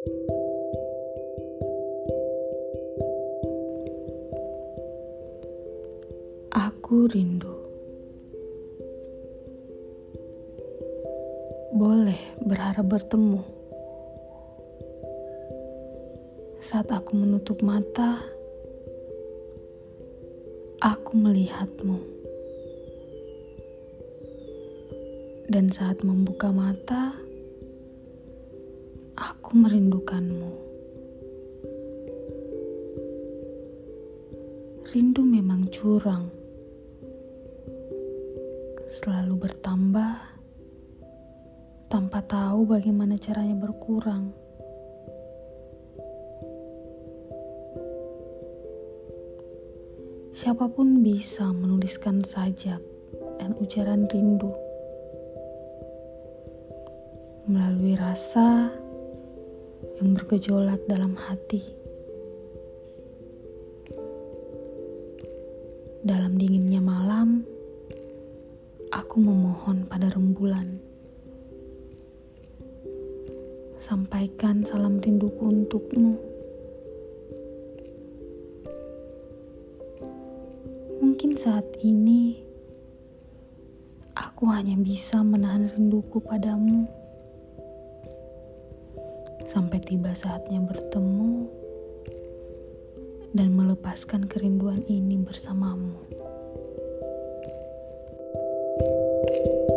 Aku rindu. Boleh berharap bertemu. Saat aku menutup mata, aku melihatmu. Dan saat membuka mata, aku merindukanmu. Rindu memang curang selalu bertambah tanpa tahu bagaimana caranya berkurang. Siapa pun bisa menuliskan sajak dan ujaran rindu melalui rasa yang bergejolak dalam hati. Dalam dinginnya malam, Aku memohon pada rembulan. Sampaikan salam rinduku untukmu. Mungkin saat ini aku hanya bisa menahan rinduku padamu. Sampai tiba saatnya bertemu dan melepaskan kerinduan ini bersamamu. thank you